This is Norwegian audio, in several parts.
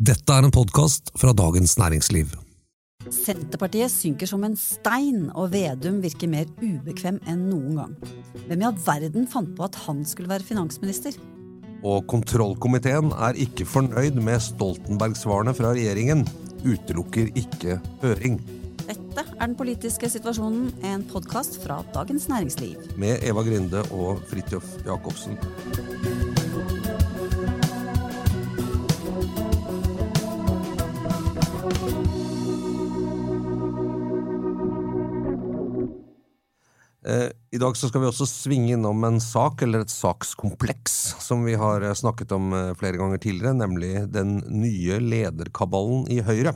Dette er en podkast fra Dagens Næringsliv. Senterpartiet synker som en stein, og Vedum virker mer ubekvem enn noen gang. Hvem i all verden fant på at han skulle være finansminister? Og kontrollkomiteen er ikke fornøyd med Stoltenberg-svarene fra regjeringen. Utelukker ikke høring. Dette er Den politiske situasjonen, en podkast fra Dagens Næringsliv. Med Eva Grinde og Fridtjof Jacobsen. I dag så skal vi også svinge innom en sak, eller et sakskompleks, som vi har eh, snakket om eh, flere ganger tidligere, nemlig den nye lederkabalen i Høyre.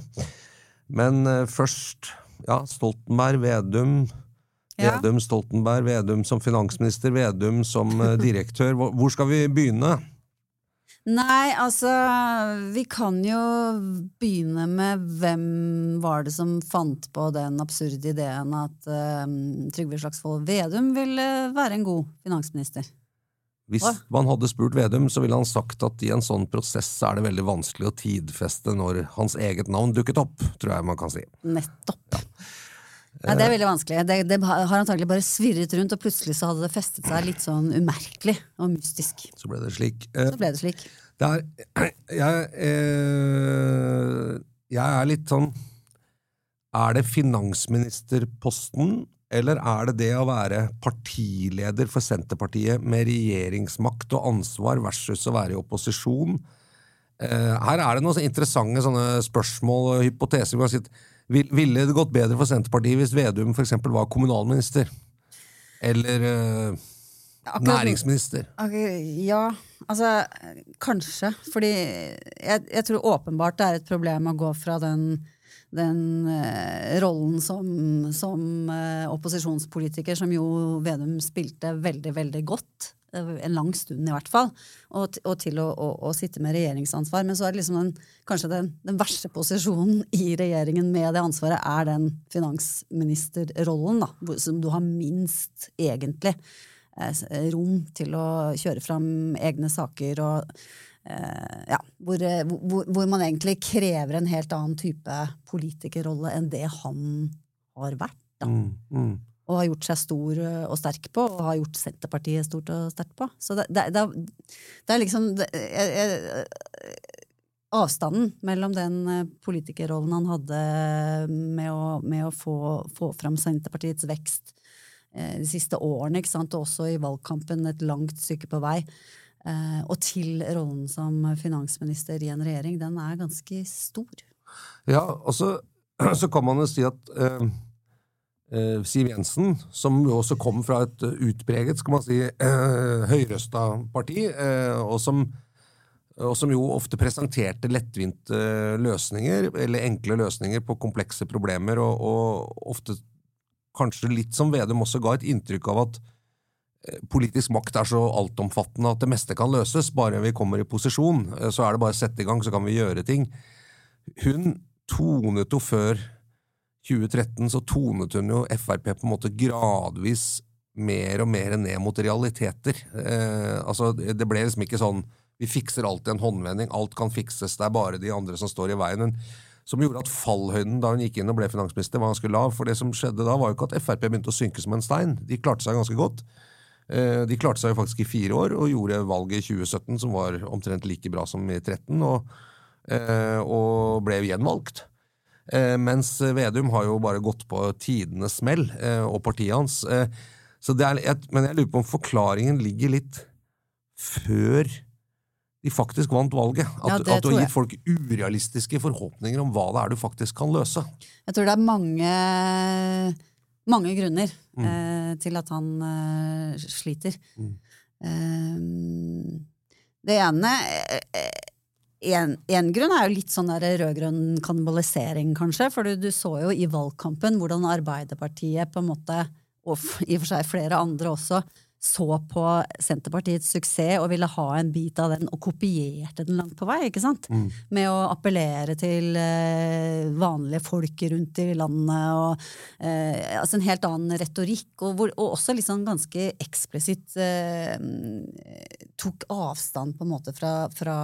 Men først ja, Stoltenberg, Vedum. Vedum, Stoltenberg, Vedum som finansminister, Vedum som direktør. Hvor skal vi begynne? Nei, altså Vi kan jo begynne med hvem var det som fant på den absurde ideen at uh, Trygve Slagsvold Vedum ville være en god finansminister? Hvis man hadde spurt Vedum, så ville han sagt at i en sånn prosess er det veldig vanskelig å tidfeste når hans eget navn dukket opp, tror jeg man kan si. Nettopp. Ja. Ja, det er veldig vanskelig. Det, det, har antagelig bare svirret rundt, og plutselig så hadde det festet seg litt sånn umerkelig og mystisk. Så ble det slik. Så ble det slik. Det er jeg, eh, jeg er litt sånn Er det finansministerposten, eller er det det å være partileder for Senterpartiet med regjeringsmakt og ansvar versus å være i opposisjon? Eh, her er det noen interessante spørsmål og hypoteser. Ville det gått bedre for Senterpartiet hvis Vedum f.eks. var kommunalminister? Eller eh, Akkurat, næringsminister? Ja, altså kanskje. Fordi jeg, jeg, tror åpenbart det er et problem å gå fra den, den eh, rollen som, som eh, opposisjonspolitiker, som jo Vedum spilte veldig, veldig godt. En lang stund, i hvert fall. Og, og til å, å, å, sitte med regjeringsansvar. Men så er det liksom den, kanskje den, den verste posisjonen i regjeringen med det ansvaret, er den finansministerrollen, da. Som du har minst, egentlig. Eh, rom til å kjøre fram egne saker og eh, ja, hvor, hvor, hvor, man egentlig krever en helt annen type politikerrolle enn det han har vært. Da. Mm, mm. Og har gjort seg stor og sterk på, og har gjort Senterpartiet stort og sterkt på. Så det, det, det, det er liksom jeg, jeg, Avstanden mellom den politikerrollen han hadde med å, med å få, få fram Senterpartiets vekst Eh, de siste årene, ikke sant? og også i valgkampen et langt stykke på vei. Eh, og til rollen som finansminister i en regjering, den er ganske stor. Ja, og så, så kan man jo si at eh, eh, Siv Jensen, som jo også kom fra et utpreget skal man si, eh, høyrøsta parti, eh, og som og som jo ofte presenterte lettvinte løsninger, eller enkle løsninger på komplekse problemer, og, og ofte kanskje litt som Vedum også ga et inntrykk av at eh, politisk makt er så altomfattende at det meste kan løses, bare vi kommer i posisjon. Eh, så er det bare å sette i gang, så kan vi gjøre ting. Hun tonet jo før 2013, så tonet hun jo Frp på en måte gradvis mer og mer ned mot realiteter. Eh, altså, det ble liksom ikke sånn vi fikser alltid en håndvending, alt kan fikses, det er bare de andre som står i veien. Men, som gjorde at fallhøyden da hun gikk inn og ble finansminister, var ganske lav. For det som skjedde da, var jo ikke at Frp begynte å synke som en stein. De klarte seg ganske godt. Eh, de klarte seg jo faktisk i fire år, og gjorde valget i 2017, som var omtrent like bra som i 2013, og, eh, og ble gjenvalgt. Eh, mens Vedum har jo bare gått på tidenes smell, og partiet hans. Så det er, men jeg lurer på om forklaringen ligger litt før de faktisk vant valget. At, ja, at du har gitt folk urealistiske forhåpninger om hva det er du faktisk kan løse. Jeg tror det er mange, mange grunner mm. eh, til at han eh, sliter. Mm. Eh, det ene en, grunn er jo litt sånn rød-grønn kannibalisering, kanskje. For du, du, så jo i valgkampen hvordan Arbeiderpartiet på en måte, og i og for seg flere andre også, så på Senterpartiets suksess og ville ha en bit av den, og kopierte den langt på vei. ikke sant? Mm. Med å appellere til eh, vanlige folk rundt i landet, og eh, altså en helt annen retorikk. Og, hvor, og også liksom ganske eksplisitt eh, tok avstand på en måte fra, fra,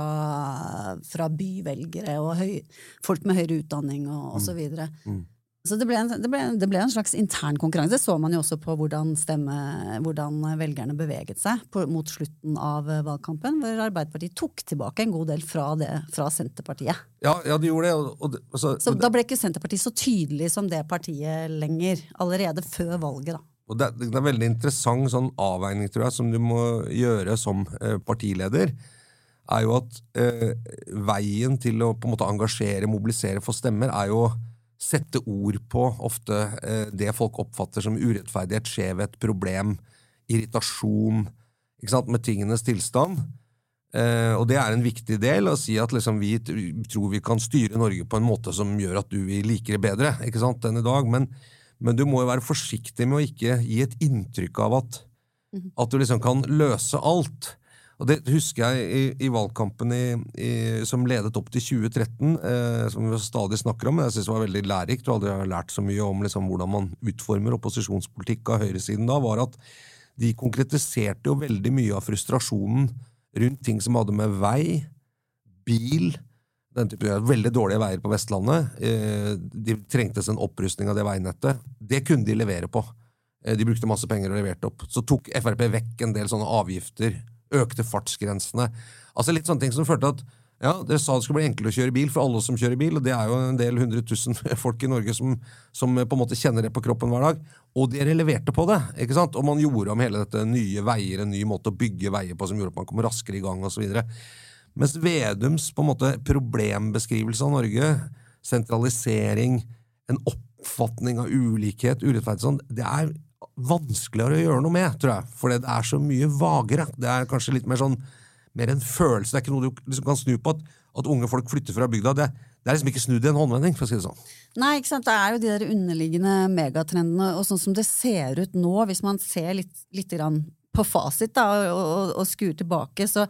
fra byvelgere og høy, folk med høyere utdanning og osv. Mm. Så det ble, en, det, ble, det ble, en, slags intern konkurranse. Det så man jo også på hvordan, stemme, hvordan velgerne beveget seg på, mot slutten av valgkampen, hvor Arbeiderpartiet tok tilbake en god del fra det fra Senterpartiet. Ja, ja de gjorde det. Og, og, så så da ble ikke Senterpartiet så tydelig som det partiet lenger, allerede før valget. da. Og det, det, er en veldig interessant sånn avveining tror jeg, som du må gjøre som eh, partileder. er jo at eh, Veien til å på en måte engasjere, mobilisere for stemmer, er jo sette ord på ofte eh, det folk oppfatter som urettferdighet, skjevhet, problem, irritasjon med tingenes tilstand. Eh, og det er en viktig del å si at liksom, vi tror vi kan styre Norge på en måte som gjør at du liker det bedre enn i dag. Men, men du må jo være forsiktig med å ikke gi et inntrykk av at, mhm. at du liksom kan løse alt. Og Det husker jeg i, i valgkampen i, i, som ledet opp til 2013, eh, som vi stadig snakker om. Jeg synes det var veldig lærerikt og aldri har lært så mye om liksom, hvordan man utformer opposisjonspolitikk av høyresiden da, var at de konkretiserte jo veldig mye av frustrasjonen rundt ting som hadde med vei, bil den type Veldig dårlige veier på Vestlandet. Eh, de trengtes en opprustning av det veinettet. Det kunne de levere på. Eh, de brukte masse penger og leverte opp. Så tok Frp vekk en del sånne avgifter økte fartsgrensene. Altså Litt sånne ting som førte at ja, Dere sa det skulle bli enklere å kjøre bil for alle som kjører bil, og det er jo en del hundre tusen folk i Norge som, som, på en måte kjenner det på kroppen hver dag. Og dere leverte på det. ikke sant? Og man gjorde om hele dette nye veier, en ny måte å bygge veier på som gjorde at man kom raskere i gang osv. Mens Vedums på en måte problembeskrivelse av Norge, sentralisering, en oppfatning av ulikhet, urettferdighet sånn, det er vanskeligere å gjøre noe med, tror jeg. For det er så mye vagere. Det er kanskje litt mer sånn mer en følelse. Det er ikke noe du liksom kan snu på. At, at, unge folk flytter fra bygda. Det, det er liksom ikke snudd i en håndvending. for å si Det sånn. Nei, ikke sant? det er jo de der underliggende megatrendene. Og sånn som det ser ut nå, hvis man ser litt, litt på fasit da, og, og, og skuer tilbake, så,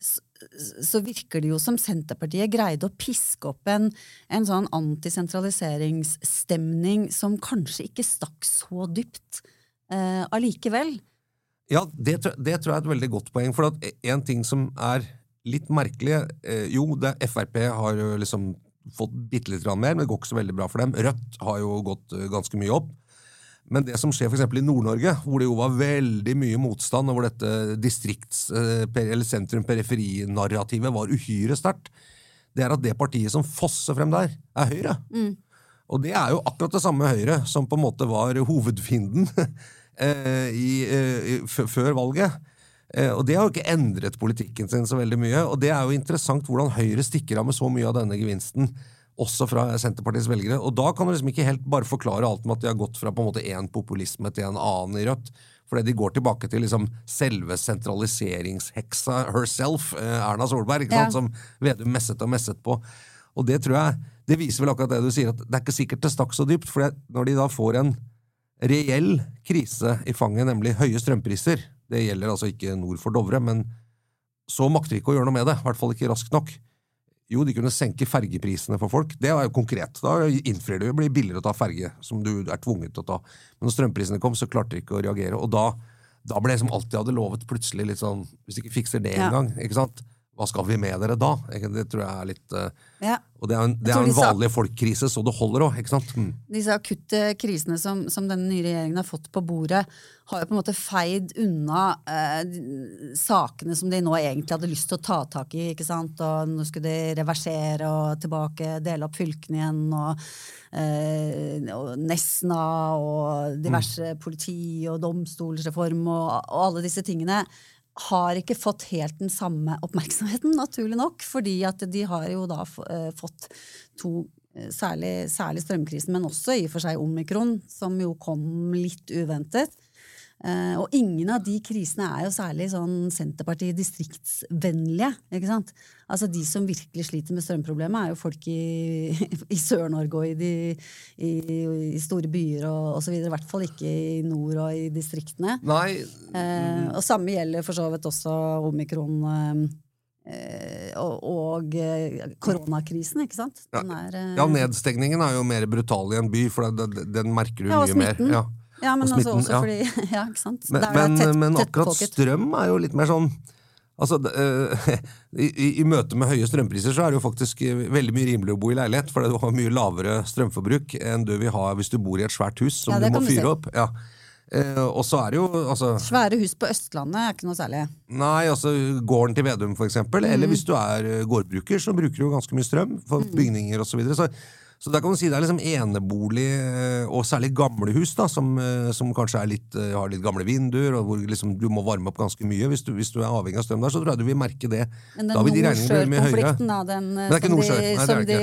så virker det jo som Senterpartiet greide å piske opp en, en sånn antisentraliseringsstemning som kanskje ikke stakk så dypt allikevel. Ja, det, det, tror jeg er et veldig godt poeng. For at en ting som er litt merkelig eh, Jo, det, Frp har jo liksom fått bitte litt mer, men det går ikke så veldig bra for dem. Rødt har jo gått uh, ganske mye opp. Men det som skjer f.eks. i Nord-Norge, hvor det jo var veldig mye motstand, og hvor dette distrikts- eller sentrum-periferi-narrativet var uhyre sterkt, det er at det partiet som fosser frem der, er Høyre. Mm. Og det er jo akkurat det samme Høyre som på en måte var hovedfienden eh, i, eh, før valget. Eh, og det har jo ikke endret politikken sin så veldig mye. Og det er jo interessant hvordan Høyre stikker av med så mye av denne gevinsten, også fra Senterpartiets velgere. Og da kan du liksom ikke helt bare forklare alt med at de har gått fra på en måte én populisme til en annen i Rødt. Fordi de går tilbake til liksom selve sentraliseringsheksa herself, Erna Solberg, ikke ja. som Vedum messet og messet på. Og det tror jeg det viser vel akkurat det du sier, at det er ikke sikkert det stakk så dypt. For når de da får en reell krise i fanget, nemlig høye strømpriser Det gjelder altså ikke nord for Dovre, men så makter de ikke å gjøre noe med det. I hvert fall ikke raskt nok. Jo, de kunne senke fergeprisene for folk. Det er jo konkret. Da innfrir det jo, blir billigere å ta ferge, som du er tvunget til å ta. Men når strømprisene kom, så klarte de ikke å reagere. Og da, da ble det som alt de hadde lovet, plutselig litt sånn Hvis de ikke fikser det ja. engang, ikke sant? Hva skal vi med dere da? Det tror jeg er litt uh, ja. Og det er en, det er en vanlig folkkrise, så det holder òg. Mm. Disse akutte krisene som, som denne nye regjeringen har fått på bordet, har jo på en måte feid unna uh, sakene som de nå egentlig hadde lyst til å ta tak i. ikke sant? Og nå skulle de reversere og tilbake, dele opp fylkene igjen. og uh, og Nesna og diverse mm. politi- og domstolsreform og, og alle disse tingene har ikke fått helt den samme oppmerksomheten, naturlig nok. Fordi at de har jo da eh, fått to eh, Særlig, særlig strømkrisen, men også i og for seg omikron, som jo kom litt uventet. Eh, og ingen av de krisene er jo særlig sånn Senterparti-distriktsvennlige. ikke sant? Altså De som virkelig sliter med strømproblemet, er jo folk i, i Sør-Norge og i, de, i, i store byer og osv. I hvert fall ikke i nord og i distriktene. Nei, Eh, og samme gjelder for så vidt også omikron. Eh, og og eh, koronakrisen, ikke sant? Den er, eh, ja, nedstengningen er jo mer brutal i en by, for det, den merker du Ja, og mye mer. smitten. Ja. men og altså også ja. fordi Ja, ikke sant? Men, men, tett- men akkurat strøm er jo litt mer sånn Altså, eh, i, i- møte med høye strømpriser så er det jo faktisk eh, veldig mye rimeligere å bo i leilighet, for du har mye lavere strømforbruk enn du vil ha hvis du bor i et svært hus som Ja, du må du fyre opp. Ja. Eh, og så er det jo altså, Svære hus på Østlandet er ikke noe særlig. Nei, altså gården til Vedum, for eksempel. Eller Mm. hvis du er gårdbruker, så bruker du jo ganske mye strøm for bygninger osv. Så, videre. så så da kan du si det er liksom enebolig, eh, og særlig gamle hus, da, som, eh, som kanskje litt, eh, har litt gamle vinduer, og hvor liksom du må varme opp ganske mye. Hvis du, hvis du er avhengig av strøm der, så tror jeg du vil merke det. Men den Da vil de regningene bli mye høyere. da, den, som, de, som de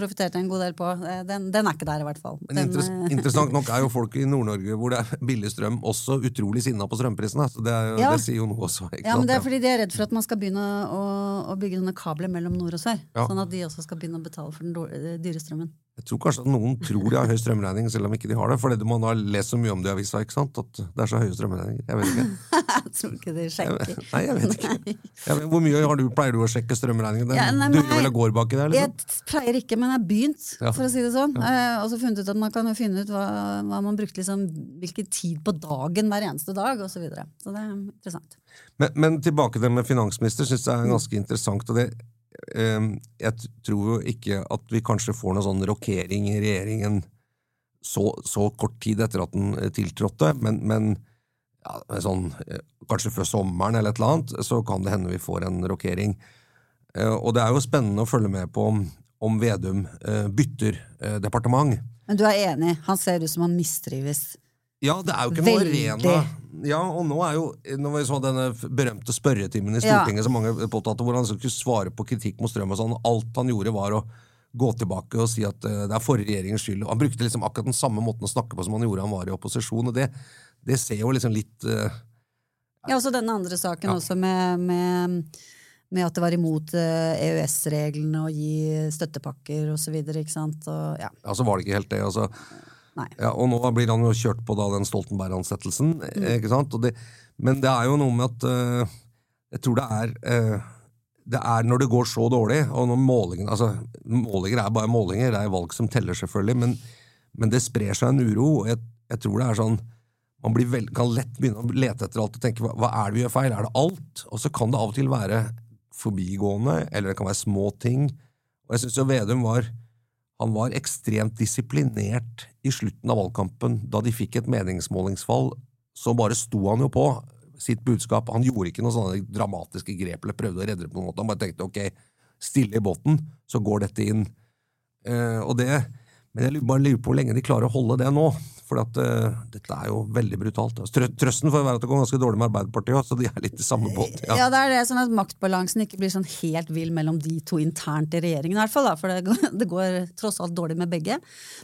profitterte en god del på, den, den er ikke der, i hvert fall. Men Den, interess interessant nok er jo folk i Nord-Norge hvor det er billig strøm, også utrolig sinna på strømprisene. Så det, jo- Ja. det sier jo noe også. Ja, men det er fordi de er redd for at man skal begynne å, å bygge sånne kabler mellom nord og sør. Ja. Sånn at de også skal begynne å betale for den dyre strømmen. Jeg tror kanskje at noen tror de har høy strømregning, selv om ikke de har det. For man har lest så mye om det i avisa, ikke sant? at det er så høye strømregninger. Jeg vet ikke. Jeg tror ikke de sjekker. Nei, jeg vet ikke. Jeg vet, hvor mye har du, pleier du å sjekke strømregningen? Ja, nei, nei. vel og går baki der, Jeg liksom? pleier ikke, men jeg har begynt, Ja. for å si det sånn. Eh, og så funnet ut at man kan jo finne ut hva, hva man brukte liksom, hvilken tid på dagen hver eneste dag, og så videre. Så det er interessant. Men, men tilbake til det med finansminister, syns jeg er ganske interessant. og det Jeg tror jo ikke at vi kanskje får noen sånn rokering i regjeringen så, så kort tid etter at den eh, tiltrådte, men, men ja, sånn, eh, kanskje før sommeren eller et eller annet, så kan det hende vi får en rokering. Eh, og det er jo spennende å følge med på om, om Vedum bytter departement. Men du er enig? Han ser ut som han mistrives. Ja, det er jo ikke noe Veldig. arena Ja, og nå er jo Når vi så denne berømte spørretimen i Ja. Stortinget som mange påtatte, hvor han skulle svare på kritikk mot Strøm og sånn, alt han gjorde var å gå tilbake og si at eh, det er forrige regjeringens skyld. Han brukte liksom akkurat den samme måten å snakke på som han gjorde han var i opposisjon, og det, det ser jo liksom litt uh, Ja, også denne andre saken Ja. også med, med, med at det var imot eh, EØS-reglene å gi støttepakker videre, ikke sant. Og, ja, Ja, så var det ikke helt det. altså. Ja, og nå blir han jo kjørt på da den Stoltenberg-ansettelsen. Mm. ikke sant? Det, men det er jo noe med at uh, Jeg tror det er uh, det er når det går så dårlig, og når målingene altså, Målinger er bare målinger, det er valg som teller, selvfølgelig, men, men det sprer seg en uro. og jeg, jeg tror det er sånn Man blir vel, kan lett begynne å lete etter alt og tenke hva, hva er det vi gjør feil? Er det alt? Og så kan det av og til være forbigående, eller det kan være små ting. Og jeg syns jo Vedum var han var ekstremt disiplinert i slutten av valgkampen. Da de fikk et meningsmålingsfall, så bare sto han jo på sitt budskap. Han gjorde ikke noen sånne dramatiske grep eller prøvde å redde det på noen måte. Han bare tenkte ok, stille i båten, så går dette inn. Eh, og det, men jeg bare lurer på hvor lenge de klarer å holde det nå. For at, eh, dette er jo veldig brutalt. Altså, trø- Trøsten får være at det går ganske dårlig med Arbeiderpartiet òg, så de er litt i samme båt. Ja. Ja. det er det sånn at maktbalansen ikke blir sånn helt vill mellom de to internt i regjeringen, i hvert fall. Da, for det går, det går tross alt dårlig med begge.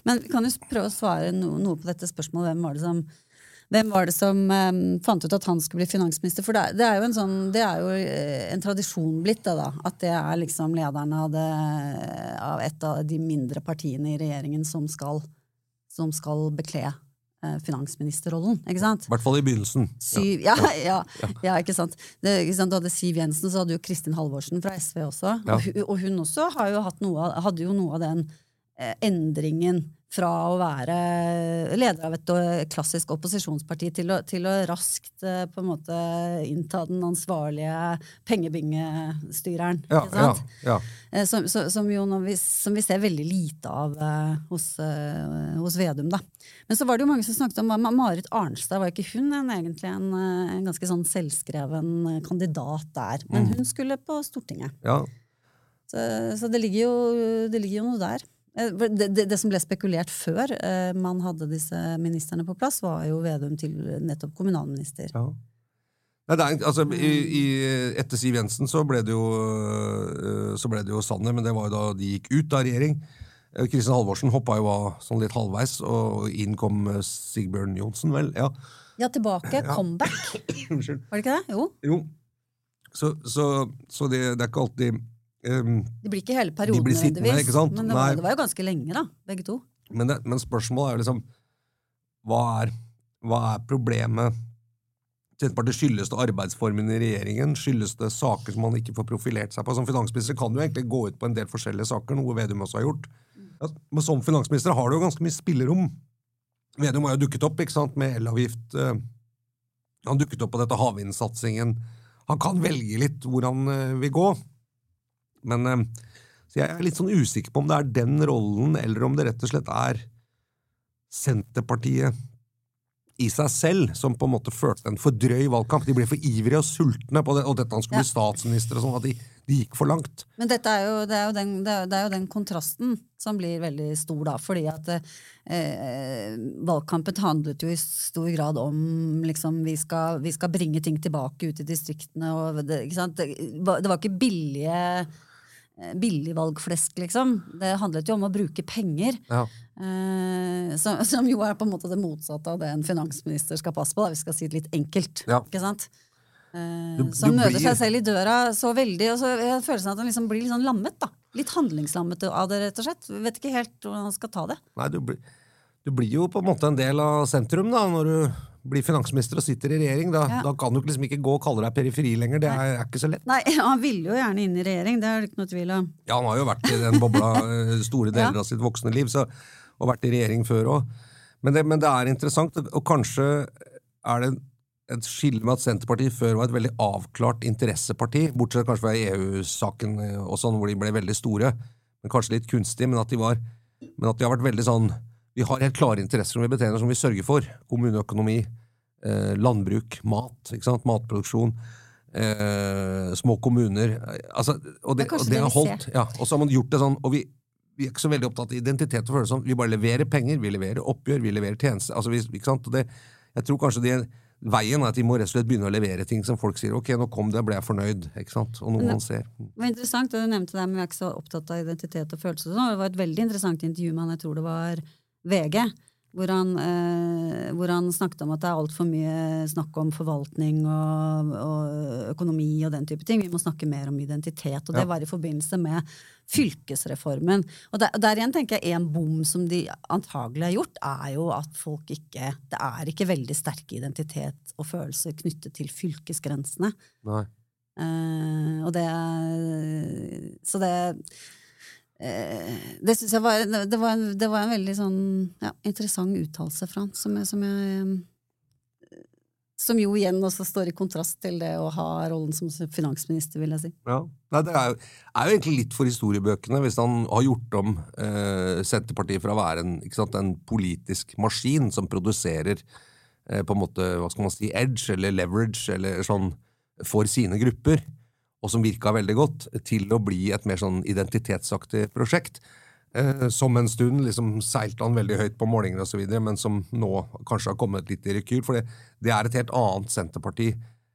Men vi kan jo prøve å svare no, noe på dette spørsmålet. Hvem var det som, hvem var det som eh, fant ut at han skulle bli finansminister? For det, er- jo en sånn, det er jo eh, en tradisjon blitt, det da. At det er liksom lederen av, det, av et av de mindre partiene i regjeringen som skal, som skal bekle eh, finansministerrollen. Ikke sant? I hvert fall i begynnelsen. Syv, ja, ja, ja, ikke sant. Det, ikke sant. Du hadde Siv Jensen, så hadde jo Kristin Halvorsen fra SV også. Ja. Og, og hun også har jo noe, hadde jo noe av den eh, endringen fra å være leder av et eh, klassisk opposisjonsparti til å, til å raskt eh, på en måte innta den ansvarlige pengebingestyreren. Ja, ikke ja, sant? ja. Eh, Som, som, som, jo vi, som vi ser veldig lite av hos, hos Vedum. Da. Men så var det jo mange som snakket om Marit Arnstad. Var ikke hun en, egentlig en, en ganske sånn selvskreven kandidat der? Men hun skulle på Stortinget. ja. Så, så det, ligger jo, det ligger jo noe der. Eh, Det, det, det som ble spekulert før eh, man hadde disse ministrene på plass, var jo Vedum til nettopp kommunalminister. Ja. Nei, det er, altså, i, i, etter Siv Jensen så ble det jo øh, Så ble det jo Sanner, men det var jo da de gikk ut av regjering. Eh, Kristin Halvorsen hoppa jo av sånn litt halvveis, og inn kom eh, Sigbjørn Johnsen, vel. ja. Ja, tilbake. Comeback. Unnskyld. Var det ikke det? Jo. Jo. Så, så, så det, det er ikke alltid um, De blir ikke hele perioden blir sittende, nødvendigvis. Men det var, det var jo ganske lenge, da. Begge to. men, det, men spørsmålet er jo liksom hva er, hva er problemet? Senterpartiet Skyldes det arbeidsformen i regjeringen? Skyldes det saker som man ikke får profilert seg på? Som finansminister kan du egentlig gå ut på en del forskjellige saker, noe Vedum også har gjort. Ja, men som finansminister har du jo ganske mye spillerom. Vedum har jo dukket opp ikke sant, med elavgift. eh, Han dukket opp på dette havvindsatsingen. Han kan velge litt hvor han eh, vil gå. Men eh, så jeg er litt sånn usikker på om det er den rollen, eller om det rett og slett er Senterpartiet i seg selv som på en måte førte en for drøy valgkamp. De ble for ivrige og sultne på det, og dette han skulle Ja. bli statsminister og sånn, at de, de gikk for langt. Men dette er jo, det, er jo den, det, er, det er jo den kontrasten som blir veldig stor, da. Fordi at eh, valgkampen handlet jo i stor grad om liksom vi skal, vi skal bringe ting tilbake ut i distriktene. Og det, ikke sant? Det, var- ikke billige billigvalgflesk, liksom. Det handlet jo om å bruke penger. Ja. Eh, som, som jo er på en måte det motsatte av det en finansminister skal passe på. Da. Vi skal si det litt enkelt. Ja. Ikke sant? Eh, som møter blir- seg selv i døra så veldig. Og så jeg har følelsen at han liksom blir litt sånn lammet. da. Litt handlingslammet av det, rett og slett. Vet ikke helt hvordan han skal ta det. Nei, du, blir- du blir jo på en måte en del av sentrum da, når du blir finansminister og sitter i regjering. Da, Ja. da kan du liksom ikke gå og kalle deg periferi lenger. Det er, er ikke så lett. Nei, han ville jo gjerne inn i regjering, det er det ikke noe tvil om. Ja, han har jo vært i den bobla eh, store deler Ja. av sitt voksne liv, så, og vært i regjering før òg. Men, men det er interessant, og kanskje er det et skille med at Senterpartiet før var et veldig avklart interesseparti, bortsett kanskje fra EU-saken eh, og sånn, hvor de ble veldig store, men kanskje litt kunstige, men at de, var, men at de har vært veldig sånn Vi har helt klare interesser som vi betjener, som vi sørger for. Kommuneøkonomi, eh, landbruk, mat, ikke sant? matproduksjon. Eh, små kommuner. Altså, og det, Det og det har vi holdt. Ja, og så har man gjort det sånn, og vi, vi er ikke så veldig opptatt av identitet og følelser. sånn, Vi bare leverer penger, vi leverer oppgjør, vi leverer tjenester. Altså, vi, ikke sant? Det, jeg tror kanskje det, veien er at de må rett og slett begynne å levere ting som folk sier ok, nå kom det, ble jeg fornøyd. ikke sant? Og noe man ser. Det var interessant, og du nevnte det, men vi er ikke så opptatt av identitet og følelser. sånn, Det var et veldig interessant intervju med han, jeg tror det var VG, hvor han, eh, hvor han snakket om at det er altfor mye snakk om forvaltning og, og økonomi og den type ting. Vi må snakke mer om identitet, og det Ja. var i forbindelse med fylkesreformen. Og der, der igjen tenker jeg en bom som de antagelig har gjort, er jo at folk ikke Det er ikke veldig sterke identitet og følelser knyttet til fylkesgrensene. Nei. Eh, og det Så det Det syns jeg var det var, en, det var en veldig sånn ja, interessant uttalelse fra han, som jeg, som jeg eh, Som jo igjen også står i kontrast til det å ha rollen som finansminister, vil jeg si. Ja. Nei, det er er jo egentlig litt for historiebøkene hvis han har gjort om eh, Senterpartiet fra å være en, sant, en politisk maskin som produserer eh, på en måte, hva skal man si, edge eller leverage eller sånn for sine grupper, og som virka veldig godt, til å bli et mer sånn identitetsaktig prosjekt. Eh, som en stund liksom seilte han veldig høyt på målinger videre, men som nå kanskje har kommet litt i rekyl. For det, det er et helt annet Senterparti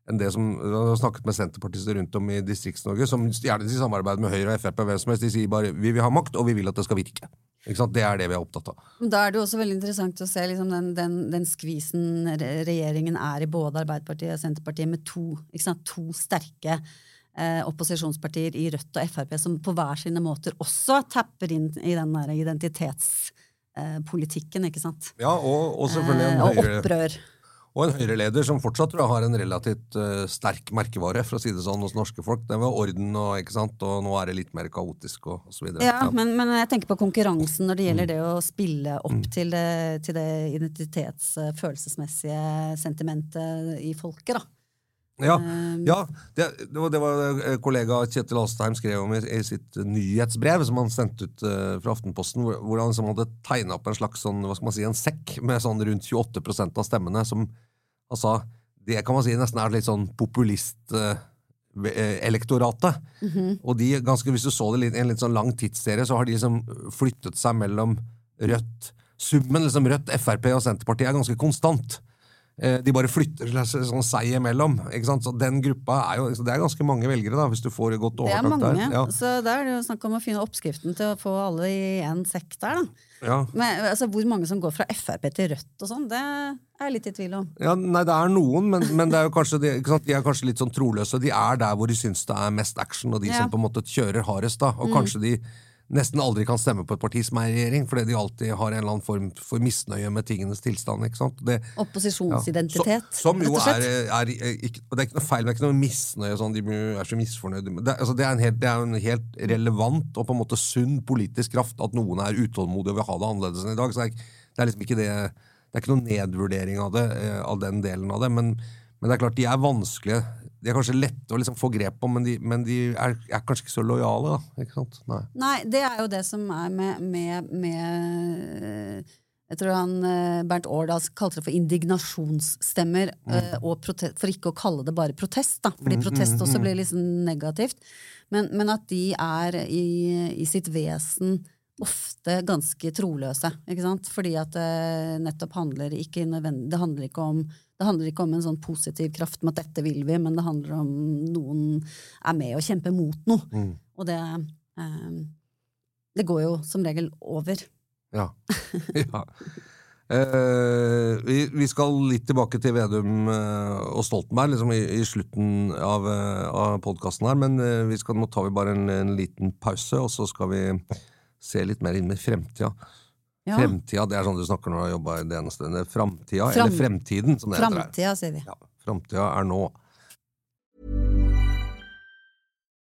enn det som Jeg har snakket med senterpartister rundt om i Distrikts-Norge, som gjerne sier samarbeid med Høyre og Frp og hvem som helst. De sier bare 'vi vil ha makt, og vi vil at det skal virke'. Ikke sant? Det er det vi er opptatt av. Da er det jo også veldig interessant å se liksom, den, den, den skvisen regjeringen er i både Arbeiderpartiet og Senterpartiet, med to, to sterke opposisjonspartier i Rødt og Frp, som på hver sine måter også tapper inn i den der identitetspolitikken, ikke sant. Ja, og, og selvfølgelig Eh, en og Høyre- opprør. Og en Høyre-leder som fortsatt tror jeg har en relativt uh, sterk merkevare for å si det sånn, hos norske folk. Det var orden, og, ikke sant? og nå er det litt mer kaotisk og, osv. så videre. Ja, men, men jeg tenker på konkurransen når det Mm. gjelder det å spille opp til det, til det identitets- følelsesmessige sentimentet i folket, da. Ja, Um, ja det, det, var, det var kollega Kjetil Astheim skrev om i, i sitt nyhetsbrev som han sendte ut uh, fra Aftenposten, hvor, hvor han liksom hadde tegna opp en slags sånn, hva skal man si, en sekk med sånn rundt 28% av stemmene, som sa det kan man si nesten er litt sånn populist-elektoratet. Og de, ganske, hvis du så det i en litt sånn lang tidsserie, så har de liksom flyttet seg mellom Rødt Summen liksom Rødt, Frp og Senterpartiet er ganske konstant. Eh, de bare flytter sånn seg imellom. Ikke sant? Så den gruppa er jo Det er ganske mange velgere, da, hvis du får godt Det er overtak mange, der. Ja. så da er det jo snakk om å finne oppskriften til å få alle i én sekk der, da. Ja. Men altså, hvor mange som går fra Frp til Rødt og sånn, det er jeg litt i tvil om. Ja, nei, det er noen, men, men det er jo kanskje, de, de er kanskje litt sånn troløse. De er der hvor de syns det er mest action, og de Ja. som på en måte kjører hardest. da. Og kanskje de nesten aldri kan stemme på et parti som er i regjering, fordi de alltid har en eller annen form for misnøye med tingenes tilstand. ikke sant? Det, ja. Opposisjonsidentitet, Så- Som jo rett og er, er, er ikke, Det er ikke noe feil, det er ikke noe misnøye. sånn, De er så misfornøyde. Det, altså, det, er en helt, det er en helt relevant og på en måte sunn politisk kraft at noen er utålmodige og vil ha det annerledes enn i dag. så det er, det er liksom ikke det det er ikke noen nedvurdering av det, eh, av den delen av det, men, men det er klart de er vanskelige. De er kanskje lette å liksom få grep på, men de, men de er, er kanskje ikke så lojale. da, ikke sant? Nei. Nei, det er jo det som er med, med, med Jeg tror han eh, Bernt Årdal kalte det for indignasjonsstemmer, Mm. og prote- for ikke å kalle det bare protest, da. Fordi protest også blir liksom negativt. Men, men at de er i, i sitt vesen ofte ganske troløse? Fordi at det nettopp handler ikke Det handler ikke om det handler ikke om en sånn positiv kraft med at dette vil vi, men det handler om noen er med og kjemper mot noe. Og det eh, Det går jo som regel over. Ja. ja. Eh, vi, vi skal litt tilbake til Vedum eh, og Stoltenberg liksom i, i slutten av, uh, av podkasten her, men eh, vi skal, nå tar vi bare en, en liten pause, og så skal vi se litt mer inn i fremtida. Ja, Fremtida, det er sånn du snakker når du har jobba i det ene stedet. Framtida, Fram- eller fremtiden, som det heter. her. Sier vi. Ja, Framtida er nå.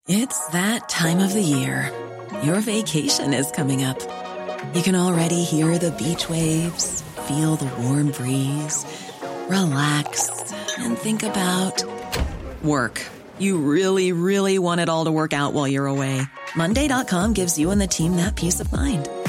It's that time of the year. Your vacation is coming up. You can already hear the beach waves, feel the warm breeze, relax, and think about work. You really, really want it all to work out while you're away. Monday.com gives you and the team that peace of mind.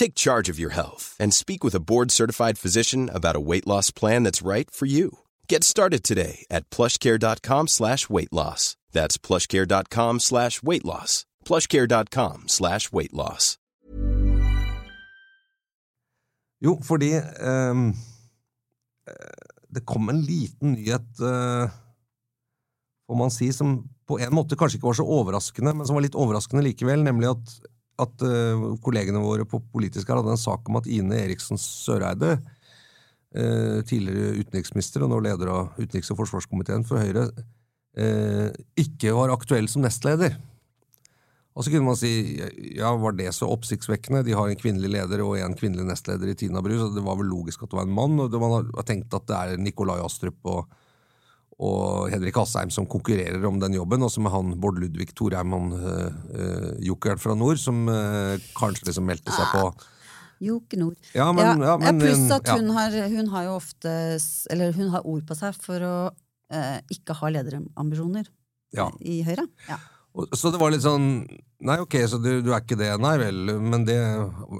Take charge of your health and speak with a board-certified physician about a weight loss plan that's right for you. Get started today at plushcare.com slash weight loss. That's plushcare.com slash weight loss. plushcare.com slash weight loss. Jo, fordi eh, det kom en liten nyhet, uh, får man si, som på en måte kanskje ikke var så overraskende, men som var litt overraskende likevel, nemlig at, at uh, kollegene våre på politisk her hadde en sak om at Ine Eriksen Søreide, uh, tidligere utenriksminister og nå leder av utenriks- og forsvarskomiteen for Høyre, uh, ikke var aktuell som nestleder. Og så kunne man si ja, var det så oppsiktsvekkende? De har en kvinnelig leder og en kvinnelig nestleder i Tina Bru, så det var vel logisk at det var en mann. Og man har tenkt at det er Nikolai Astrup og, og Henrik Asheim som konkurrerer om den jobben, og så med han Bård Ludvig Thorheim, han øh, øh, jokeren fra nord, som øh, kanskje liksom meldte seg på. Joke Nord. Ja, men- ja, men, pluss at ja. hun, har, hun har jo ofte Eller hun har ord på seg for å eh, ikke ha lederambisjoner Ja. i Høyre. Så det var litt sånn Nei, ok, så du, du er ikke det, nei vel. Men det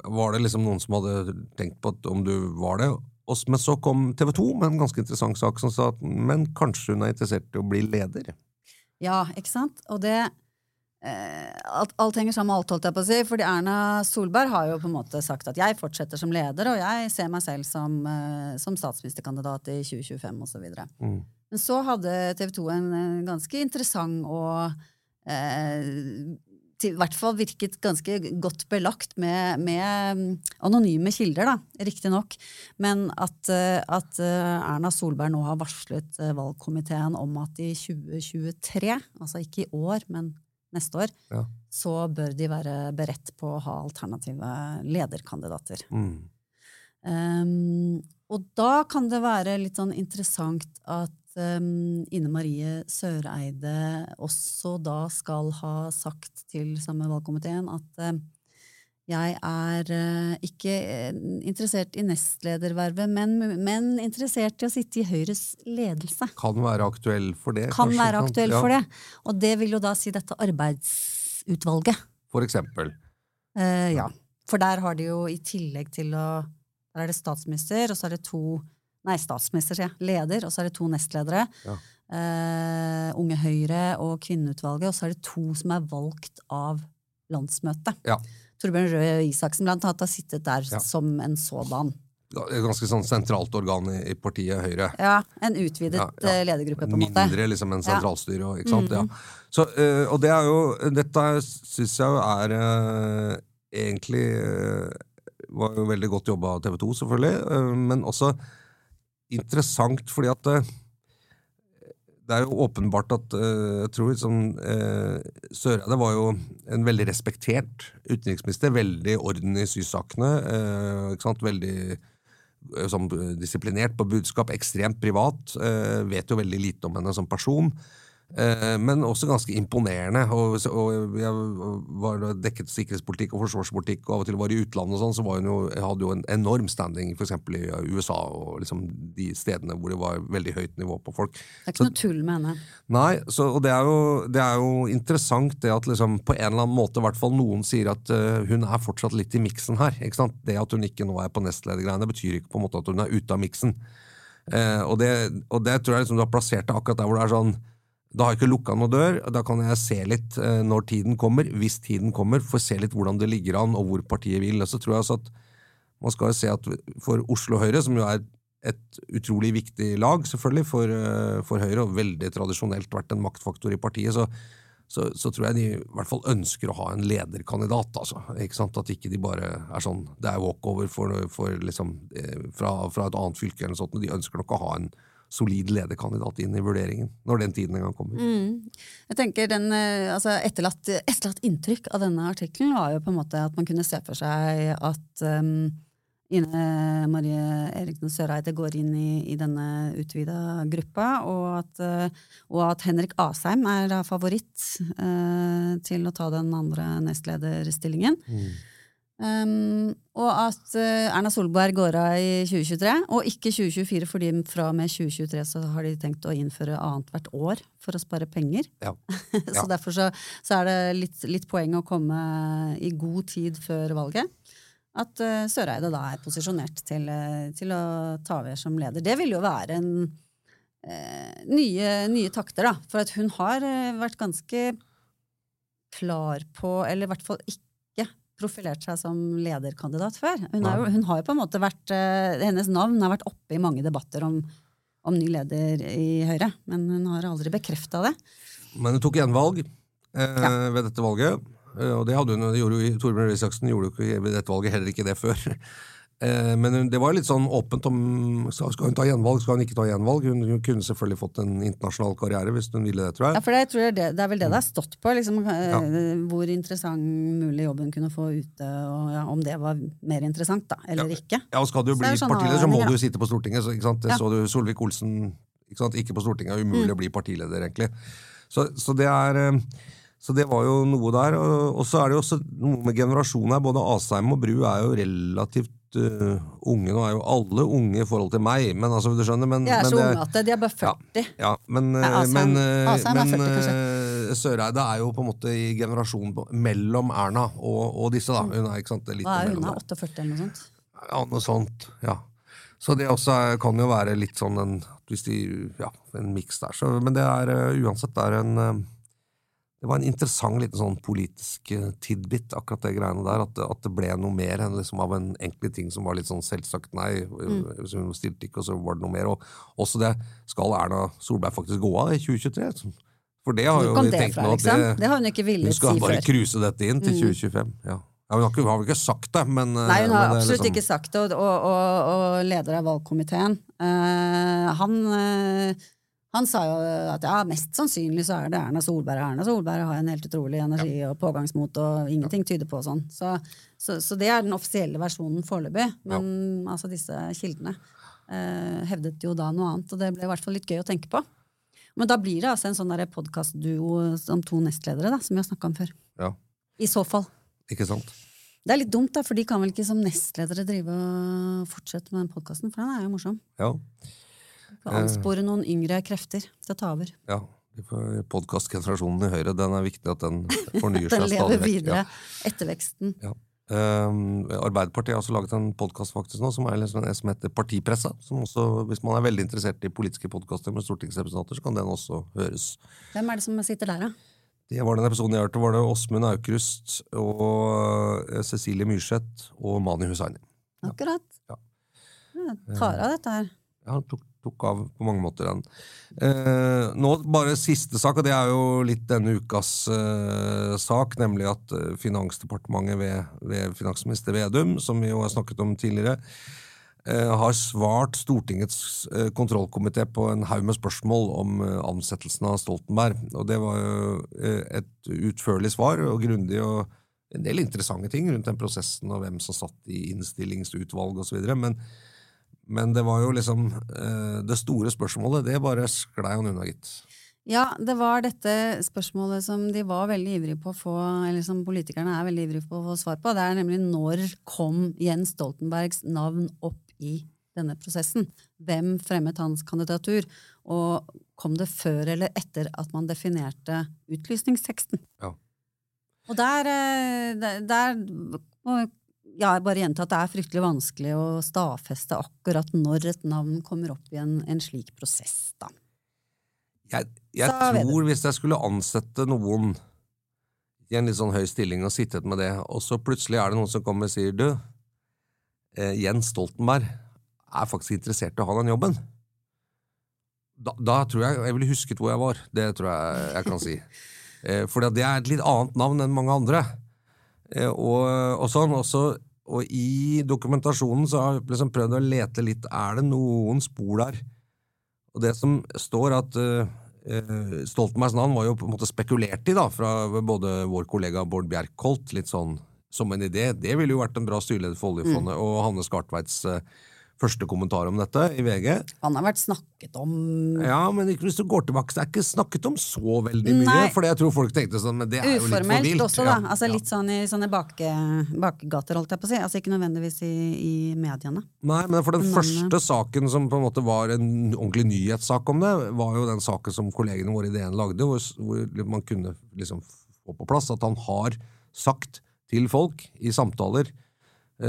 var det liksom noen som hadde tenkt på at om du var det. Men så kom TV 2 med en ganske interessant sak som sa at men kanskje hun er interessert i å bli leder. Ja, ikke sant? Og det eh, alt, alt henger sammen med alt, holdt jeg på å si. Fordi Erna Solberg har jo på en måte sagt at jeg fortsetter som leder, og jeg ser meg selv som, eh, som statsministerkandidat i 2025 osv. Mm. Men så hadde TV 2 en, eh, ganske interessant og eh, i hvert fall virket ganske godt belagt med, med mm, anonyme kilder, da, riktignok. Men at, eh, at eh, Erna Solberg nå har varslet eh, valgkomiteen om at i 2023, altså ikke i år, men neste år, Ja. så bør de være beredt på å ha alternative lederkandidater. Mm. Um, og da kan det være litt sånn interessant at um, Ine Marie Søreide også da skal ha sagt til samme valgkomiteen at um, jeg er eh, ikke eh, interessert i nestledervervet, men, men interessert i å sitte i Høyres ledelse. Kan være aktuell for det. Kan kanskje, være aktuell Ja, for det. Og det vil jo da si dette arbeidsutvalget. For eksempel. Eh, ja. For der har de jo i tillegg til å Der er det statsminister, og så er det to Nei, statsminister, sier jeg. Leder, og så er det to nestledere. Ja. Uh, Unge Høyre og Kvinneutvalget, og så er det to som er valgt av landsmøtet. Ja. Torbjørn Røe Isaksen blant annet har sittet der Ja. som en sådan. Et Ganske sånn sentralt organ i, partiet Høyre. Ja, En utvidet Ja, ja. eh, ledergruppe, på en måte. Mindre liksom en sentralstyre. Ikke sant? Mm Ja. Så, uh, og det er jo Dette syns jeg jo er uh, egentlig uh, Var jo veldig godt jobba av TV 2, selvfølgelig, men også interessant fordi at eh, det er jo åpenbart at eh, jeg tror liksom, eh, Søreide var jo en veldig respektert utenriksminister. Veldig orden i sysakene. Veldig sånn, disiplinert på budskap. Ekstremt privat. Vet jo veldig lite om henne som person. Eh, men også ganske imponerende. Og, og jeg var dekket sikkerhetspolitikk og forsvarspolitikk, og av og til var i utlandet, og sånn, så jo, hadde jo en enorm standing f.eks. i USA og liksom de stedene hvor det var veldig høyt nivå på folk. Det er ikke noe tull med henne. Nei, så, og det er, jo, det er jo interessant det at liksom på en eller annen måte i hvert fall noen sier at uh, hun er fortsatt litt i miksen her. ikke sant? Det at hun ikke nå er på nestledergreiene, betyr ikke på en måte at hun er ute av miksen. Uh, og, det, og det tror jeg liksom du har plassert deg akkurat der hvor det er sånn da har jeg ikke lukka noen dør, da kan jeg se litt eh, når tiden kommer, hvis tiden kommer, få se litt hvordan det ligger an, og hvor partiet vil. Og så tror jeg altså at man skal se at for Oslo Høyre, som jo er et utrolig viktig lag, selvfølgelig, for, eh, for Høyre, og veldig tradisjonelt vært en maktfaktor i partiet, så, så, så tror jeg de i hvert fall ønsker å ha en lederkandidat. altså, ikke sant, At ikke de bare er sånn Det er walkover for, for liksom, eh, fra, fra et annet fylke eller noe sånt. De ønsker nok å ha en solid lederkandidat inn i vurderingen, når den tiden en gang kommer. Jeg tenker den, eh, altså etterlatt, etterlatt inntrykk av denne artikkelen var jo på en måte at man kunne se for seg at um, Ine Marie Eriksen Søreide går inn i, i denne utvida gruppa, og at, eh, og at Henrik Asheim er favoritt uh, til å ta den andre nestlederstillingen. Um, og at eh, Erna Solberg går av i 2023, og ikke 2024, fordi fra og med 2023 så har de tenkt å innføre annethvert år for å spare penger. Ja. så Ja. derfor så, så er det litt, litt poeng å komme i god tid før valget. At uh, Søreide da er posisjonert til, eh, til å ta over som leder. Det vil jo være en uh, nye, nye takter, da. For at hun har vært ganske klar på, eller i hvert fall ikke profilert seg som lederkandidat før. Hun, er hun har jo på en måte vært eh, Hennes navn har vært oppe i mange debatter om, om ny leder i Høyre, men hun har aldri bekrefta det. Men hun tok gjenvalg eh, Ja. ved dette valget. Eh, og det hadde hun, det gjorde jo, Torbjørn Røe Isaksen gjorde jo ikke ved dette valget heller ikke det før. Eh, men det var litt sånn åpent om skal hun ta gjenvalg, skal hun ikke ta gjenvalg. Hun, hun kunne selvfølgelig fått en internasjonal karriere hvis hun ville det, tror Ja, jeg. for det, tror jeg det, det er vel det det har stått på. Liksom, eh, Ja. Hvor interessant mulig jobb hun kunne få ute, og ja, om det var mer interessant, da, eller ikke. Ja, og Skal du bli sånne partileder, så må du sitte på Stortinget. Så, ikke sant? Det Ja. så du Solvik-Olsen ikke, sant? ikke på Stortinget. Umulig Mm. å bli partileder, egentlig. Så, så det er eh, så det var jo noe der. Og, og så er det jo også noe med generasjonen her. Både Asheim og Bru er jo relativt eh, unge. Nå er jo alle unge i forhold til meg, men altså, du skjønner men, De er men så unge at de er bare 40. Ja, men, Nei, eh, Asheim- men, eh, Asheim er men 40 kanskje. eh, Søreide er jo på en måte i generasjonen mellom Erna og, og disse, da. Hun er ikke sant, litt Hva er hun, imellom 48 eller noe sånt? Ja, noe sånt. Ja. Så det også kan jo være litt sånn en hvis de, ja, en miks der. Så, men det er uansett det er en Det var en interessant liten sånn politisk eh, tidbit, akkurat det greiene der. At, det- at det ble noe mer enn liksom av en enkel ting som var litt sånn selvsagt nei. Mm. Hun stilte ikke, og så var det noe mer. Og også det skal Erna Solberg faktisk gå av i 2023? For det har jo vi det tenkt fra, nå at liksom? Det har hun ikke villet si skal bare før. Mm. cruise dette inn til 2025. Ja. Ja, hun har, ikke, vel ikke sagt det, men eh, Nei, hun har absolutt liksom- ikke sagt det, og, og, og, og leder av valgkomiteen uh, han, eh, han sa jo at ja, mest sannsynlig så er det Erna Solberg. Erna Solberg har en helt utrolig energi og pågangsmot, og ingenting tyder på sånn. Så, så, så det er den offisielle versjonen foreløpig. Men altså, disse kildene eh, hevdet jo da noe annet, og det ble i hvert fall litt gøy å tenke på. Men da blir det altså en sånn podkastduo om to nestledere, da, som vi har snakka om før. Ja, I så fall. ikke sant? Det er litt dumt, da, for de kan vel ikke som nestledere drive og fortsette med den podkasten, for den er jo morsom. Ja. Få Anspore noen yngre krefter til å ta over. ja. Podkastgenerasjonen i Høyre, den er viktig at den fornyer Den seg lever stadig vekk. videre. Ja. Etterveksten. Ja. Um, Arbeiderpartiet har også laget en podkast som, liksom, som heter Partipressa. Som også, hvis man er veldig interessert i politiske podkaster med stortingsrepresentanter, så kan den også høres. Hvem er det som sitter der, da? Det var den episoden jeg hørte, var det Åsmund Aukrust og eh, Cecilie Myrseth og Mani Hussaini. Akkurat. Ja. Ja, tar av dette her. Ja, han tok, tok av på mange måter, den. Eh, nå bare siste sak, og det er jo litt denne ukas eh, sak, nemlig at eh, Finansdepartementet ved, ved finansminister Vedum, som vi jo har snakket om tidligere, eh, har svart Stortingets eh, kontrollkomité på en haug med spørsmål om eh, ansettelsen av Stoltenberg. Og det var jo et utførlig svar, og grundig, og en del interessante ting rundt den prosessen, og hvem som satt i innstillingsutvalg osv. Men men det var jo liksom eh, Det store spørsmålet, det bare sklei han unna, gitt. Ja, det var dette spørsmålet som de var veldig ivrige på å få, eller som politikerne er veldig ivrige på å få svar på. Det er nemlig når kom Jens Stoltenbergs navn opp i denne prosessen? Hvem fremmet hans kandidatur? Og kom det før eller etter at man definerte utlysningsteksten? Ja. Og der, eh, der, ja, jeg bare gjenta at det er fryktelig vanskelig å stadfeste akkurat når et navn kommer opp i en, en slik prosess, da. Jeg, jeg tror hvis jeg skulle ansette noen i en litt sånn høy stilling og sittet med det, og så plutselig er det noen som kommer og sier du, eh, Jens Stoltenberg er faktisk interessert i å ha den jobben. Da, da tror jeg jeg ville husket hvor jeg var. Det tror jeg jeg kan si. Eh, for det er et litt annet navn enn mange andre. Eh, og, og sånn, og så og i dokumentasjonen så har jeg liksom prøvd å lete litt Er det noen spor der? Og det som står at eh, Stoltenbergs navn var jo på en måte spekulert i da, fra både vår kollega Bård Bjerkholt, litt sånn som en idé. Det ville jo vært en bra styreleder for oljefondet. Og Hanne Skartveits eh, første kommentar om dette i VG. Han har vært snakket om Ja, men hvis du går tilbake, så er det ikke snakket om så veldig mye. Nei. For jeg tror folk tenkte sånn, men det er jo litt for Uformelt vilt. også, da. Ja, Altså. Litt sånn i sånne bake, bakgater, holdt jeg på å si. Altså Ikke nødvendigvis i, i mediene. Nei, men for den Men, første saken som på en måte var en ordentlig nyhetssak om det, var jo den saken som kollegene våre i DN lagde, hvor, hvor man kunne liksom få på plass at han har sagt til folk i samtaler eh,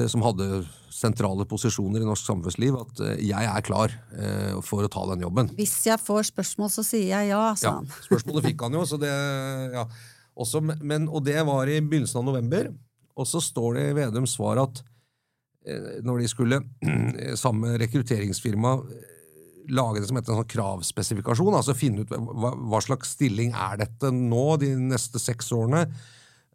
som hadde sentrale posisjoner i norsk samfunnsliv, at eh, jeg er klar eh, for å ta den jobben. Hvis jeg får spørsmål, så sier jeg ja, sa Ja, spørsmålet fikk han jo, så det ja. Også, men, og det var i begynnelsen av november. Og så står det i Vedums svar at eh, når de skulle, sammen med rekrutteringsfirma, eh, lage det som heter en sånn kravspesifikasjon, altså finne ut hva, hva slags stilling er dette nå de neste seks årene,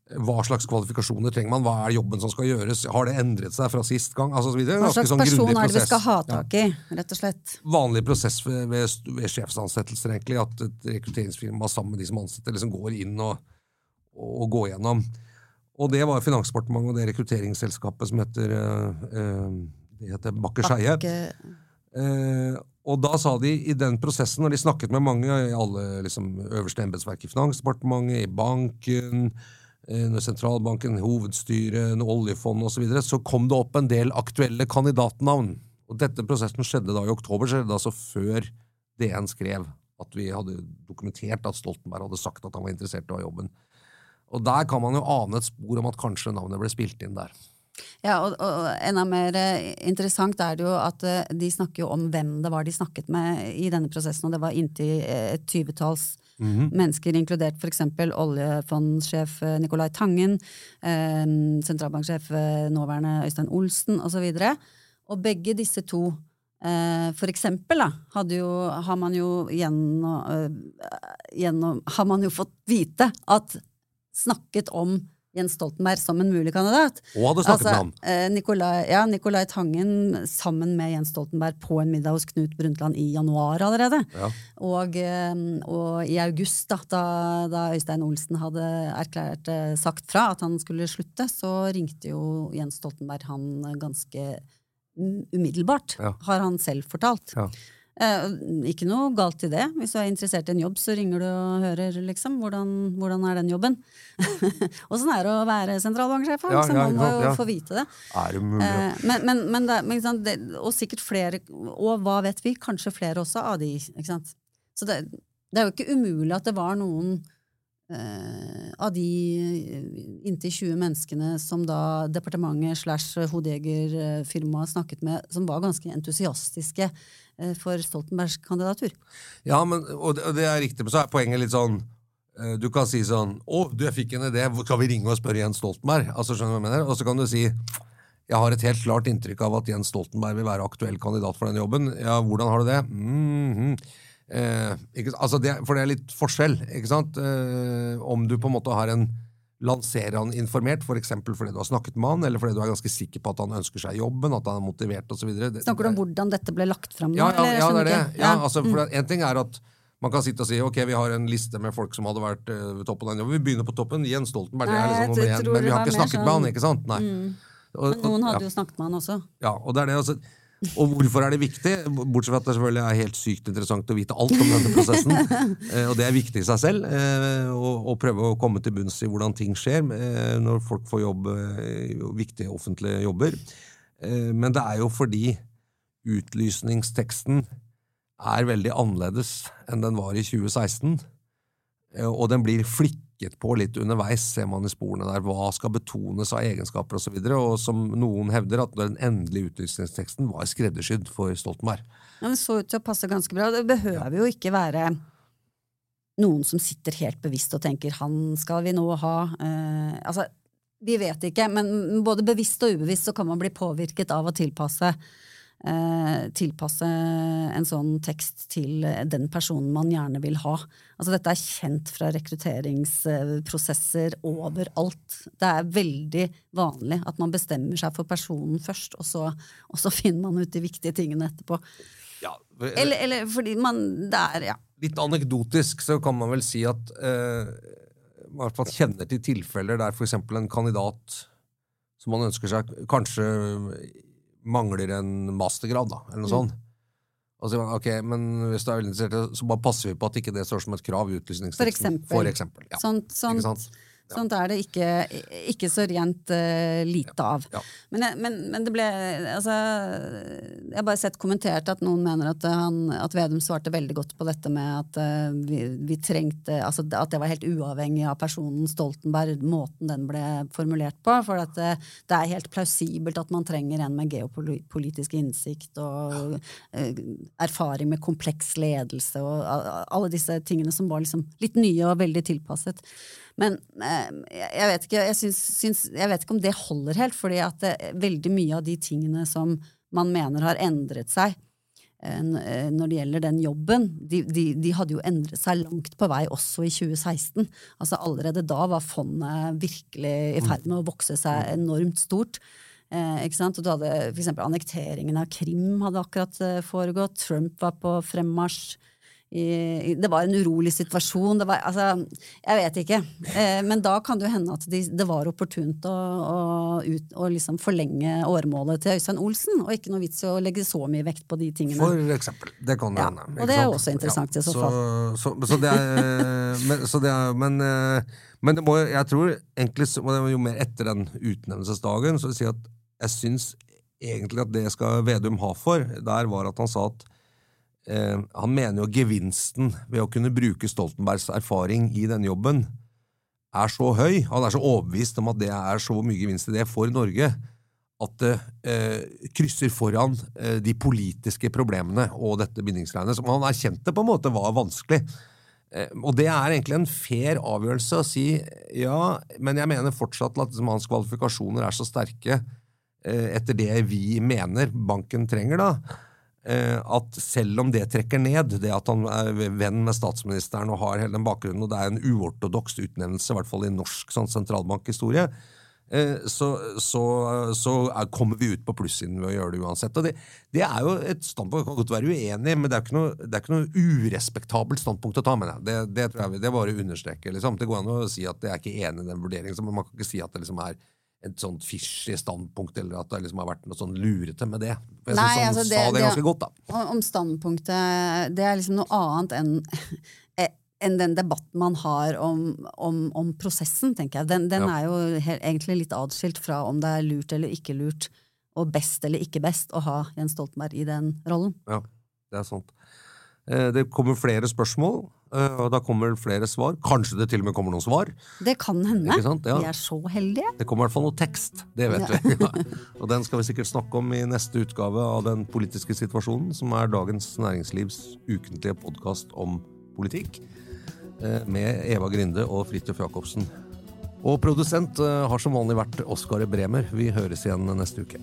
hva slags kvalifikasjoner trenger man, hva er jobben som skal gjøres, har det endret seg fra sist gang, altså så videre. Hva slags sånn person er det vi skal ha tak i, rett og slett? vanlig prosess ved, ved, ved sjefsansettelser, egentlig, at et rekrutteringsfirma sammen med de som ansetter, liksom går inn og, og går gjennom. Og det var Finansdepartementet og det rekrutteringsselskapet som heter eh, heter Bakker Skeie. Eh, og da sa de i den prosessen, når de snakket med mange i alle liksom, øverste embetsverk i Finansdepartementet, i banken, eh, når sentralbanken, hovedstyret, når oljefondet osv., så, videre, så kom det opp en del aktuelle kandidatnavn. Og dette prosessen skjedde da i oktober, skjedde altså før DN skrev at vi hadde dokumentert at Stoltenberg hadde sagt at han var interessert i å ha jobben. Og der kan man jo ane et spor om at kanskje navnet ble spilt inn der. Ja, og, og enda mer eh, interessant er det jo at eh, de snakker jo om hvem det var de snakket med i denne prosessen, og det var inntil eh, et tyvetalls mennesker, inkludert f.eks. oljefondsjef eh, Nicolai Tangen, eh, sentralbanksjef eh, nåværende Øystein Olsen osv. Og, så og begge disse to eh, for eksempel da, jo, har man jo gjennom, eh, gjennom Har man jo fått vite at snakket om Jens Stoltenberg som en mulig kandidat. Og hadde snakket med han. Nikolai, ja, Nicolai Tangen sammen med Jens Stoltenberg på en middag hos Knut Brundtland i januar allerede. Ja. Og, eh, og i august, da, da, Øystein Olsen hadde erklært eh, sagt fra at han skulle slutte, så ringte jo Jens Stoltenberg han ganske um- umiddelbart, Ja. har han selv fortalt. Ja. Eh, ikke noe galt i det. Hvis du er interessert i en jobb, så ringer du og hører liksom, hvordan, hvordan er den jobben. og sånn er det å være sentralbanksjef? Ja, liksom, ja, man må jo ja. få vite det. Er det mulig? Eh, men, men, men, det, ikke det, og sikkert flere, og hva vet vi, kanskje flere også av de. Ikke sant? Så det, det er jo ikke umulig at det var noen Uh, av de inntil 20 menneskene som da departementet slash hodejegerfirmaet snakket med, som var ganske entusiastiske for Stoltenbergs kandidatur. Ja, men, og, det, og det er riktig, men så er poenget litt sånn eh, Du kan si sånn 'Å, du, jeg fikk en idé. Skal vi ringe og spørre Jens Stoltenberg?' Altså, skjønner du hva jeg mener? Og så kan du si 'Jeg har et helt klart inntrykk av at Jens Stoltenberg vil være aktuell kandidat for den jobben'. Ja, hvordan har du det? Mhm. Eh, ikke, altså det, for det er litt forskjell, ikke sant? Eh, om du på en måte har en lanserer han informert, f.eks. For fordi du har snakket med han, eller fordi du er ganske sikker på at han ønsker seg jobben, at han er motivert osv. Snakker du om hvordan dette ble lagt fram? Ja, ja, ja det er det. Ja, altså, for En ting er at man kan sitte og si ok, vi har en liste med folk som hadde vært uh, toppen av den jobben. Vi begynner på toppen. Jens Stoltenberg, det Nei, er liksom nummer én. Men vi har ikke snakket snakket med sånn- han, ikke sant? Nei. Og, Men noen hadde jo snakket med han også. ja, og det er det altså og hvorfor er det viktig? Bortsett fra at det selvfølgelig er helt sykt interessant å vite alt om denne prosessen. eh, og det er viktig i seg selv. Eh, å prøve å komme til bunns i hvordan ting skjer eh, når folk får jobb, viktige offentlige jobber. Eh, men det er jo fordi utlysningsteksten er veldig annerledes enn den var i 2016. Eh, Og den blir flikket på litt underveis, ser man i sporene der. Hva skal betones av egenskaper osv. Og, så og som noen hevder, at den endelige utlysningsteksten var skreddersydd for Stoltenberg. Ja, men så ut til å passe ganske bra. Det behøver jo ikke være noen som sitter helt bevisst og tenker 'han skal vi nå ha'. Eh, altså, vi vet ikke, men både bevisst og ubevisst så kan man bli påvirket av å tilpasse tilpasse en sånn tekst til den personen man gjerne vil ha. Altså Dette er kjent fra rekrutteringsprosesser overalt. Det er veldig vanlig at man bestemmer seg for personen først, og så, og så finner man ut de viktige tingene etterpå. Ja, Eller, eller fordi man Det er, ja. Litt anekdotisk så kan man vel si at eh, man kjenner til tilfeller der f.eks. en kandidat som man ønsker seg, kanskje mangler en mastergrad, da, eller noe sånt. Og så ok, men hvis du er veldig interessert, så bare passer vi på at ikke det står som et krav i utlysningsteksten. For eksempel. For eksempel. Ja. Sånt, sånt? Sånt er det ikke, ikke så rent uh, lite av. Men, jeg- men, men det ble altså, Jeg har bare sett kommentert at noen mener at, han, at Vedum svarte veldig godt på dette med at uh, vi, vi trengte altså, At det var helt uavhengig av personen Stoltenberg, måten den ble formulert på. For at det, det er helt plausibelt at man trenger en med geopolitisk innsikt og eh, erfaring med kompleks ledelse og alle disse tingene som var liksom litt nye og veldig tilpasset. Men eh, jeg, vet ikke, jeg, syns, syns, jeg vet ikke om det holder helt, fordi at det, veldig mye av de tingene som man mener har endret seg eh, eh, når det gjelder den jobben, de, de, de hadde jo endret seg langt på vei også i 2016. Altså Allerede da var fondet virkelig i ferd med å vokse seg enormt stort. Eh, ikke sant? Og du hadde for Annekteringen av Krim hadde akkurat eh, foregått. Trump var på fremmarsj. Det var en urolig situasjon. Det var, altså, jeg vet ikke. Eh, men da kan det jo hende at de, det var opportunt å, å, ut, å liksom forlenge åremålet til Øystein Olsen, og ikke noe vits i å legge så mye vekt på de tingene. For eksempel. Det kan det Ja, hende. og det er sant? også interessant i så fall. Så, så det er, men, så det er, men, eh, men det må, jeg tror egentlig jo mer etter den utnevnelsesdagen, så vil jeg si at jeg syns egentlig at det skal Vedum ha for, der var at han sa at eh, han mener jo gevinsten ved å kunne bruke Stoltenbergs erfaring i denne jobben er så høy, han er så overbevist om at det er så mye gevinst i det for Norge, at det eh, krysser foran eh, de politiske problemene og dette bindingsregnet, som han erkjente på en måte var vanskelig. Eh, og det er egentlig en fair avgjørelse å si ja, men jeg mener fortsatt at liksom, hans kvalifikasjoner er så sterke eh, etter det vi mener banken trenger, da. Eh, At selv om det trekker ned, det at han er venn med statsministeren og har hele den bakgrunnen, og det er en uortodoks utnevnelse, i hvert fall i norsk sånn, sentralbankhistorie, eh, så, så, så er, kommer vi ut på plussiden ved å gjøre det uansett. Og det, det er jo et standpunkt jeg kan godt være uenig i, men det er ikke noe, det er ikke noe urespektabelt standpunkt å ta. med det. Det, tror jeg vi, det bare understreker. Liksom. Det går an å si at jeg er ikke enig i den vurderingen, men man kan ikke si at det liksom er et sånt fishy standpunkt, eller at det liksom har vært noe sånn lurete med det. For jeg Nei, synes han altså, det- sa det det- ganske godt, da. Om standpunktet Det er liksom noe annet enn enn den debatten man har om, om, om prosessen, tenker jeg. Den, den Ja. er jo helt, egentlig litt adskilt fra om det er lurt eller ikke lurt, og best eller ikke best å ha Jens Stoltenberg i den rollen. Ja, det er sant. Eh, Det kommer flere spørsmål, eh, og da kommer flere svar. Kanskje det til og med kommer noen svar. Det kan hende. Ja. Vi er så heldige. Det kommer i hvert fall noe tekst, det vet vi. Ja. Og den skal vi sikkert snakke om i neste utgave av Den politiske situasjonen, som er Dagens Næringslivs ukentlige podkast om politikk, eh, med Eva Grinde og Fridtjof Jacobsen. Og produsent eh, har som vanlig vært Oskar Bremer. Vi høres igjen neste uke.